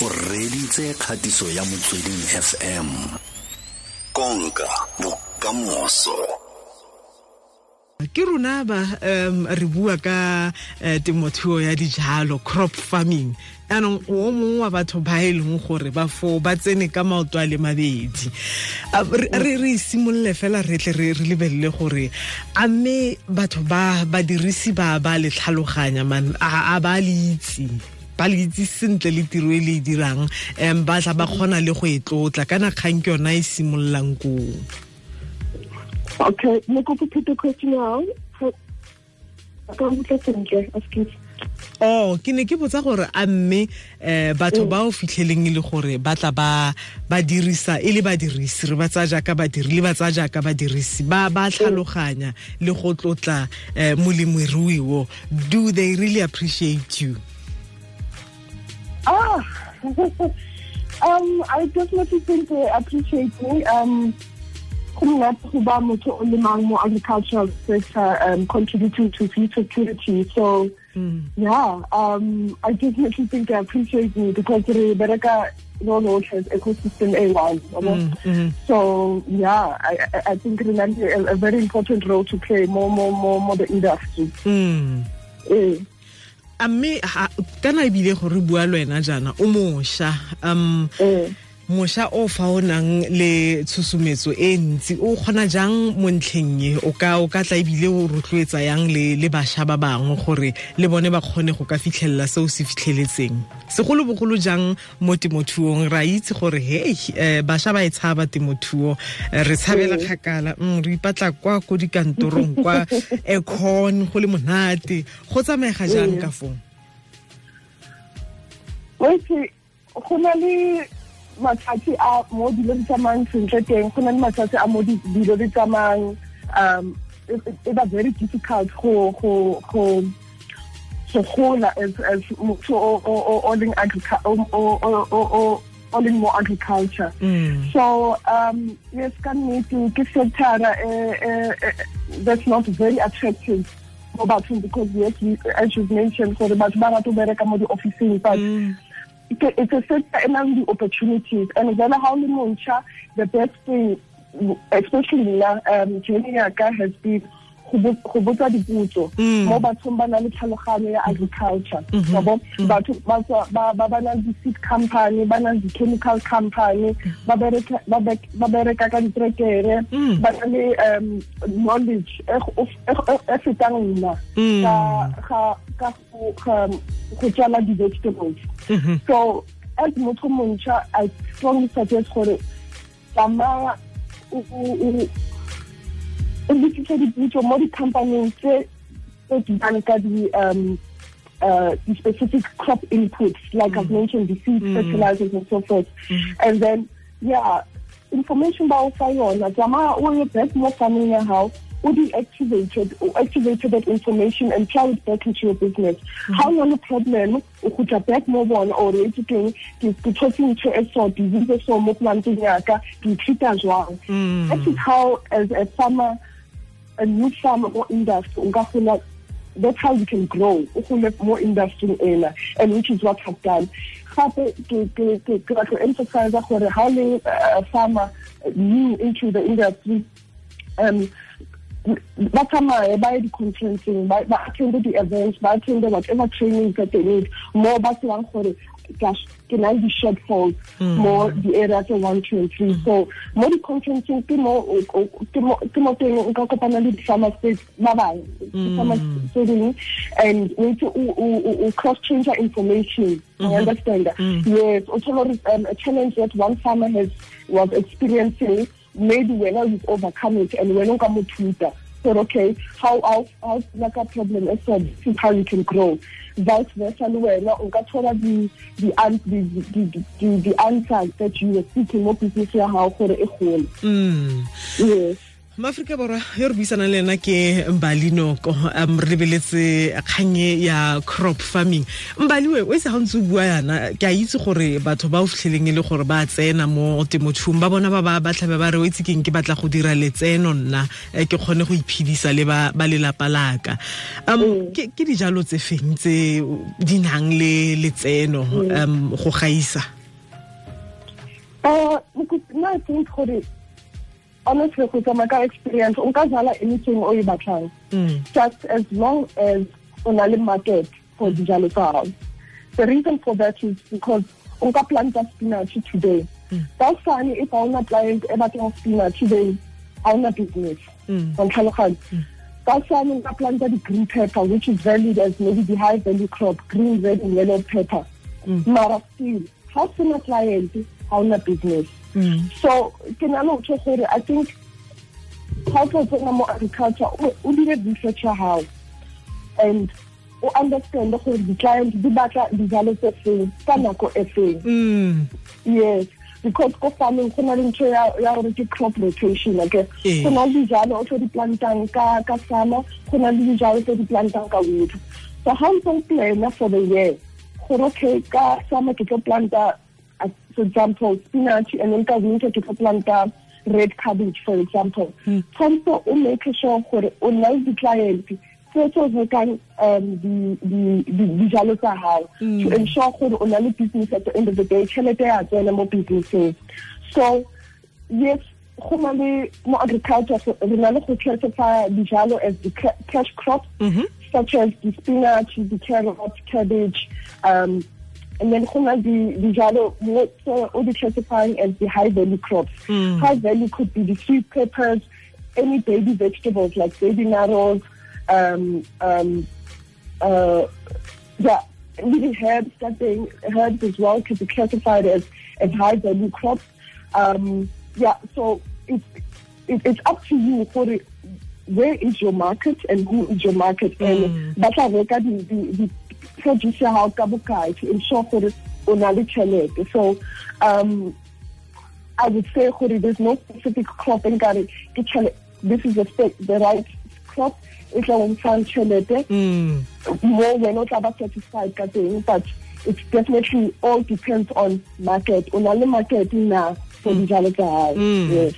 o reditse kgatiso ya motsweding fm konka bokamoso. Ke rona ba um re bua ka uh, temothuo ya dijalo crop farming. Anong o mongwe wa batho ba e leng gore ba fo ba tsene ka maoto a le mabedi. Re re simolole fela re tle re lebelele gore a mme batho ba badirisi ba ba le tlhaloganya man a ba le itse ba le itse sentle le tiro e le e dirang um ba tla ba kgona le go e tlotla. Kana kgang ke yona e simololang koo. Okay, ne go put the question out. Ka motla sentle, excuse. oh ke ne ke botsa gore a mme um batho ba o fitlheleng e le gore ba tla ba dirisa e le badirisi re ba tsaya jaaka badiri le ba tsaya jaaka badirisi. Ba ba tlhaloganya le go tlotla um molemirui wo. Do they really appreciate you Ah, um, I definitely think they appreciate me. Um, go monate go ba motho o lemang agricultural sector um, contributing to food security. So, yeah, um, I definitely think they appreciate me because re bereka no no as ecosystem A1. you know? So, yeah, I, I- think re na a, a very important role to play more, more, more, more the industry. mm. Eh. Mme kana ebile gore bua le wena jaana o mošwa um Eh. Mošwa o fa o nang le tshosometso e ntsi o kgona jang mo ntlheng e o ka o ka tla ebile o rotloetsa yang le le bašwa ba bangwe gore le bone ba kgone go ka fitlhelela seo se fitlheletseng? Segolobogolo jang mo temothuong? Ra itse gore hei um bašwa ba e tshaba temothuo. Eh, re tshabela kgakala. Mm, re ipatla kwa ko dikantorong kwa econ go le monate. Go tsamaega jang ka foo? Go na le matsatsi a mo dilo di tsamayang sentle teng go na le matsatsi a mo di- dilo di tsamayang um it was very difficult go go go go gola as as motho o o o o leng o o o o- o o leng mo agriculture Mm. so um yes ka nnete ke sector eh, that's not very attractive mo bathong because yes as you've mentioned gore batho ba rata go bereka mo di-officing but Mm. It's a, sector nang the opportunities. And o le montšha the best thing especially nna um yaka has been go bo- botsa dipotso Mm. mo bathong ba na le tlhaloganyo ya agriculture yabo batho ba tswa- ba ba ba na le di-seed company ba na le di-chemical company ba bereka ka ditrekere Mm. ba na le um knowledge e e go- e fetang nna Mm. ka go jala di-vegetables Mhm. so as motho montšha i strongly suggest gore tsamaya o- o o- o botsise diputso mo di-companying tse tse di nang ka um uh, the specific crop inputs, like I've mentioned, the seed fertilizers and so forth. And then, yeah, information about fire, Jama, or your best more farming your house, or deactivated or activated that information and plow it back into your business. How long a problem, o kgutla back mo bona or etse keng ke ke thotse ntho e so disease so mo planteng yaka ke treata jwang Mm. that is how as a farmer a new farmer or industry that's how you can grow. Gole more industry ena and which is what I've done. Gape to emphasize gore how le uh, farmer uh, new into the industry um ba tsamaye ba ye di-conferencing ba attende di-events ba attende whatever training that they need. Mo ba tsebang gore gosh ke na le di-shortfalls mo di-area tse one two and three? Hmm. So mo di-conferencing ke mo o- o- ke mo ke mo teng nka kopana le di-farmer ba bang hmm. di-farmer tse and o itse o- o- o- o cross change information you hmm. understand that. Yes o thole gore um, a challenge that one farmer has was experiencing maybe wena you've overcome it and wena o ka mo thuta so okay how how how like a problem as well this is how you can grow? Vice versa le wena o ka thola the the the the the, the, the that you were seeking mo business ya how e gole. Mm. yes maaforika borwa yo re buisanang le ena ke mbali noko um re lebeletse kganye ya crop farming. Mbaliwe o ise ga ntse o bua yana ke a itse gore batho ba o fitlheleng e le gore ba tsena mo temothuong ba bona ba ba batlhabe ba re o itse keng ke batla go dira letseno nna eh, ke kgone go iphedisa le ba lelapa laka um ke ke dijalo tse feng tse di nang le letseno um go gaisa? Um nna think gore honestly tsamaya ka experience o nka jala anything o batlang. Mm. just as long as o na le market for dijalo tsa gago the reason for that is because o nka planta spinach today. Ka sane if ga ona client e batlang spinach then ga ona business. Mm. wa ntlhaloganya ka sane nka planta di-green pepper which is valued as maybe the high value crop green red and yellow pepper. Mara still ga o sena client ga ona business. Mm. So ke na le go gore i think ga o tlo tsena mo agriculture o- dire research ya gago and o understand gore di-client di batla dijalo tse feng ka nako e feng. Mm. yes because ko farming go na le ntho ya gore ke crop rotation okay? Go na le dijalo o tlo di plantang ka ka summer go na le dijalo tse di plantang ka winter. So how ntse o plana for the year gore okay ka summer ke tlo planta for example spinach and then ka winter ke tlo planta red cabbage for example. Tshwanetse o make sure gore o nna le di-client tse tse rekang um di- di- di- dijalo tsa gago to ensure gore o na le business at the end of the day tšhelete ya tsena mo businesseng. So yes go na le mo agriculture re na le go classify dijalo as the cash crops such as the spinach the carrot cabbage um and then go na di dijalo mo so o di classifying as the high value crops. High value could be the sweet peppers any baby vegetables like baby marrows um um uh yeah really herbs that they herbs as well could be classified as as high value crops. Um yeah so it's it, it's up to you for the, where is your market and who is your market? And ba tla reka di di di produce ya gago ka bokae to ensure gore o na le tšhelete so um I would say gore there's no specific crop nkare ke tšhele- this is the the right crop e tla go ntshang tšhelete Mm. more wena o tla ba satisfied ka teng but it definitely all depends on market. O na le market na for dijalo tsa gago yes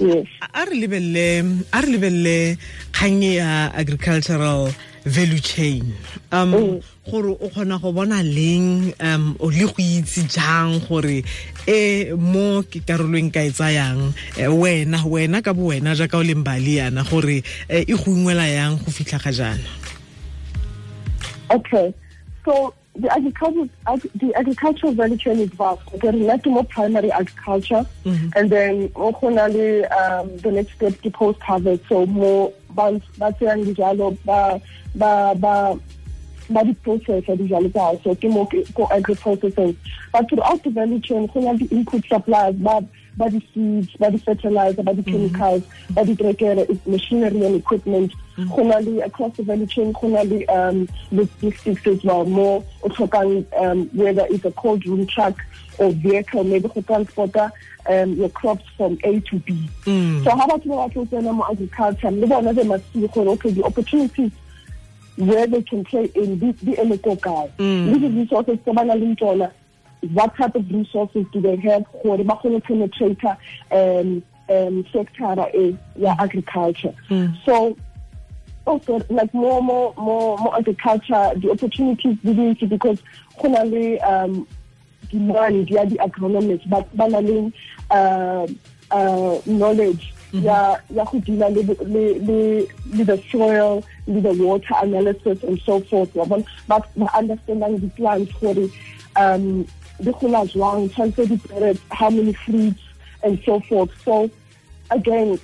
yes. Lebelele a re lebelele kgang ya agricultural value chain. Um gore o kgona go bona leng um o le go itse jang gore e mo ke karolong ka e tsayang wena wena ka bo wena jaaka o leng bali yana gore e go ungwela yang go fitlha ga jaana? Okay, so the agriculture, ag- the agricultural value chain is vast. Okay, like more primary agriculture, and then okonali um, the next step the post harvest. So more once that's young dijalo ba ba ba ba di process ya dijalo tsa hao. so ke mo ke- ko agri processing. But throughout the value chain, go na le input suppliers ba ba di seeds, ba di fertilizer, ba di chemicals, ba di trekere, machinery and equipment. Go na le across the value chain, go na le um, logistics as well. More o tlhokang um, whether it's a cold room truck or vehicle, maybe go transporta um, your crops from A to B. So how about ba batla go tsena mo agriculture? Le bona they must see gore okay the opportunities where they can play in di di eme ko kae le di resources tse ba nang le tsona what type of resources do they have? Gore ba kgone go penetrate um um sector ya agriculture. So also like more more more more agriculture the opportunities di because le um demand ya di agronomists ba ba na le uh, uh, knowledge ya ya go deala le le le le the soil le the water analysis and so forth but ba understandang the plants gore um di gola jwang tshwanetse how many fruits and so forth. So again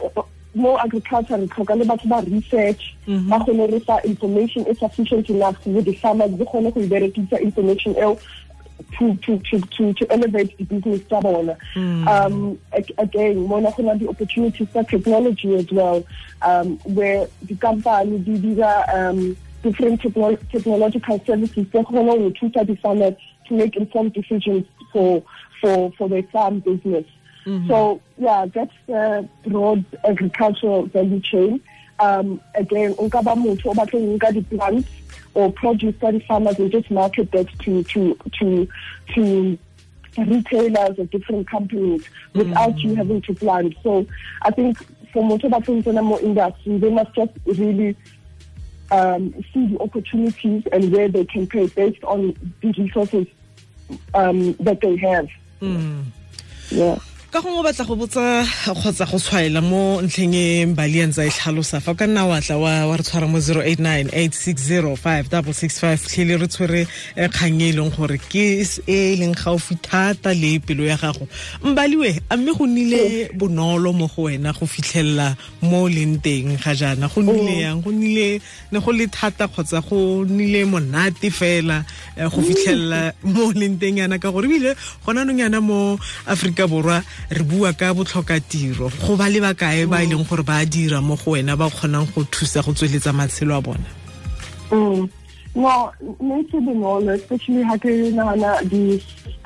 more agriculture re tlhoka le batho ba research ba kgone re fa information e sufficient enough gore di-farmers di kgone go iberekisa information eo to to to to to elevate the business tsa bona. Um ag- again mona go na the opportunities for technology as well um where the company di dira um different technol technological services tse kgona go thusa di-farmers to make informed decisions for for for their farm business So yeah, that's the broad agricultural value chain. Um, again, unka ba motho o batla ho nka di-plants or produce tsa di-farmers and just market that to to to to retailers or different companies without you having to plant. So I think for tsena more industry, they must just really um, see the opportunities and where they can pay based on the resources um, that they have. Yeah. Ka gongwe o batla go botsa kgotsa go tshwaela mo ntlheng e mbali a ntse e tlhalosa fa o ka nna wa tla wa re tshwara mo 089 8605665 tlhele re tshwere eh, kgang e e leng gore ke e e leng gaufi thata le pelo ya gago. Mbaliwe a mme go nnile bonolo mo go wena go fitlhelela mo o leng teng ga jaana? Go nnile yang? Go nnile ne go le thata kgotsa go nnile monate fela eh, go fitlhelela mo o leng teng yana? Ka gore ebile gona nong yana mo aforika borwa re bua ka botlhokatiro. Go ba le bakae ba e leng gore ba dira mo go wena ba kgonang go thusa go tsweletsa matshelo a bona? Mm. No, maybe bonolo, especially ha ke nahana the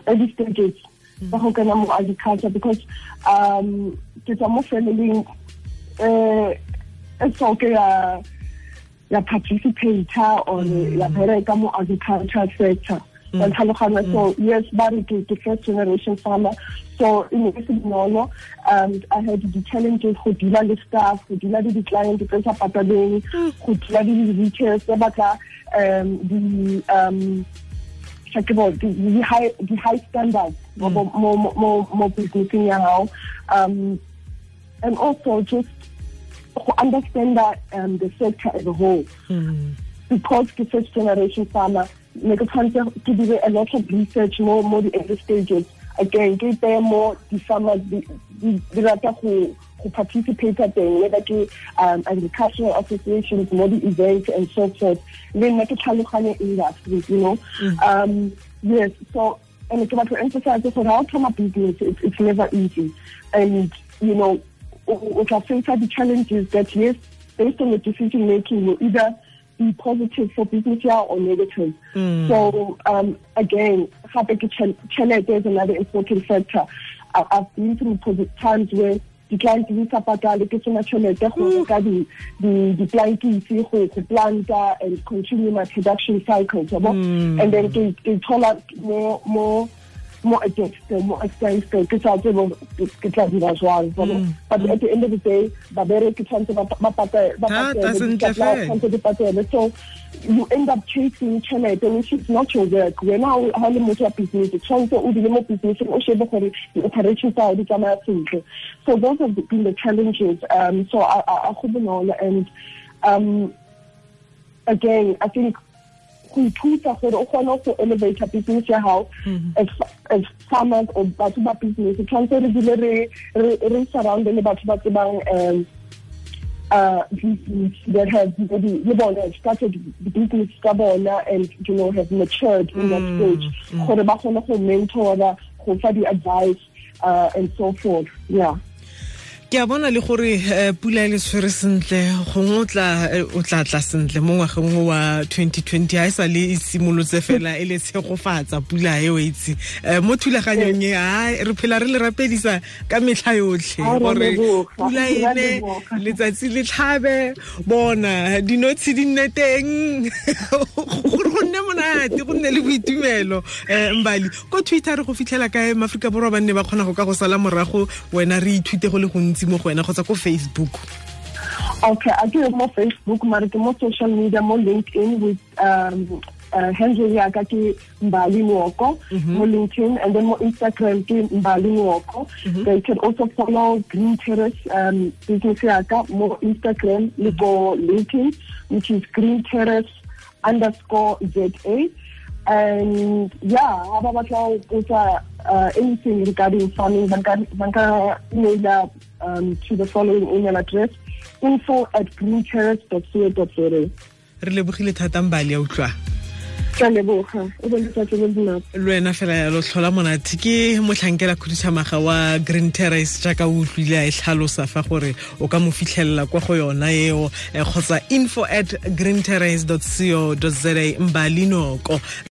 early stages tsa go kena mo agriculture because um ke tswa mo family eh e soke ya ya participate or ya bereka mo agriculture sector wa tlhaloganya so yes ba re ke ke first generation farmer. So e se bonolo um i had the challenges go deala le staff go deala le di-client tse sa pataleng go deala le di-retails tse batla um the um the the high the high standards mo mo mo mo- mo businessing ya hao um and also just to understand that um the sector as a whole. Because the first generation farmer ne ke tshwanetse ke dire a lot of research mo mo the early stages. Again ke tsaya mo di-farmers di- di di rata go go participate teng whether ke um, agricultural associations mo di-events and so forth. Le nna ke tlhaloganye industry you know? Um, yes so and ke batla to emphasize gore how thoma business it's, it's never easy. And you know o o tla face the challenges that yes based on the decision making will either be positive for business yeah or negative. Hmm. So um, again, tjhel- tjhelete is another important factor. I, I've been through posi- times where the client di sa patale ke sena tjhelete go reka di di di blankets go planta and continue my production cycle yabo hmm. and then ke ke thola more more more against more against ke sa tsebo ke tla dira jwang but at the end of the day ba bere ke tshwanetse ba ba patale ba Thata patale sentle di-supply fela. tshwanetse di patele so you end up chasing tšhelete which is not your work. Wena o- o le motho wa business tshwanetse o dile mo businesseng o shebe gore di-operation tsa di tsamaya sentle so those have been the challenges. Um so a go bonolo and um again i think go ithuta gore o kgone go elevate business ya gago as as farmers or batho ba business. Tshwanetse re dile re surround le batho ba tsebang um uh that have maybe le bona have started the business ka bona and you know have matured in that stage. gore ba kgone go mentora go fa di-advice uh, and so forth. Yeah ke a bona le gore um pula e le tshwere sentle gongwe o tla eh, tla sentle mo ngwageng wa 2020 ha e sa le e simolotse fela e le tshegofatsa pula e o itse. Eh, mo thulaganyong e a re phela re le rapedisa ka metlha yotlhe gore pula e ene letsatsi le tlhabe. Bona dinotshi di nne teng. Gore go nne monate go nne le boitumelo. Um mbali ko twitter re go fitlhela kae? Maaforika borwa ba nne ba kgona go ka go sala morago wena re ithute go le gontsi mo go wena kgotsa ko facebook Okay, I do more Facebook, mara ke mo social media, mo LinkedIn with um, uh, handle ya ka ke Mbali Nwoko, mo LinkedIn, and then mo Instagram ke Mbali Nwoko. They can also follow Green Terrace um, business ya ka mo Instagram, le go LinkedIn, which is Green Terrace underscore ZA. And yeah, ha ba batla ho botsa uh, anything regarding farming, banka banka email um, to the following email address info at greenterrace.co.za. re lebogile thata mbali a utlwa Ka leboga, o be letsatsi le le monate. le wena fela yalo tlhola monate ke motlhankela khuduthamaga wa green terrace jaaka o utlwile a e tlhalosa fa gore o ka mo fitlhelela kwa go yona eo eh, kgotsa info at green terrace co za mbali Nwoko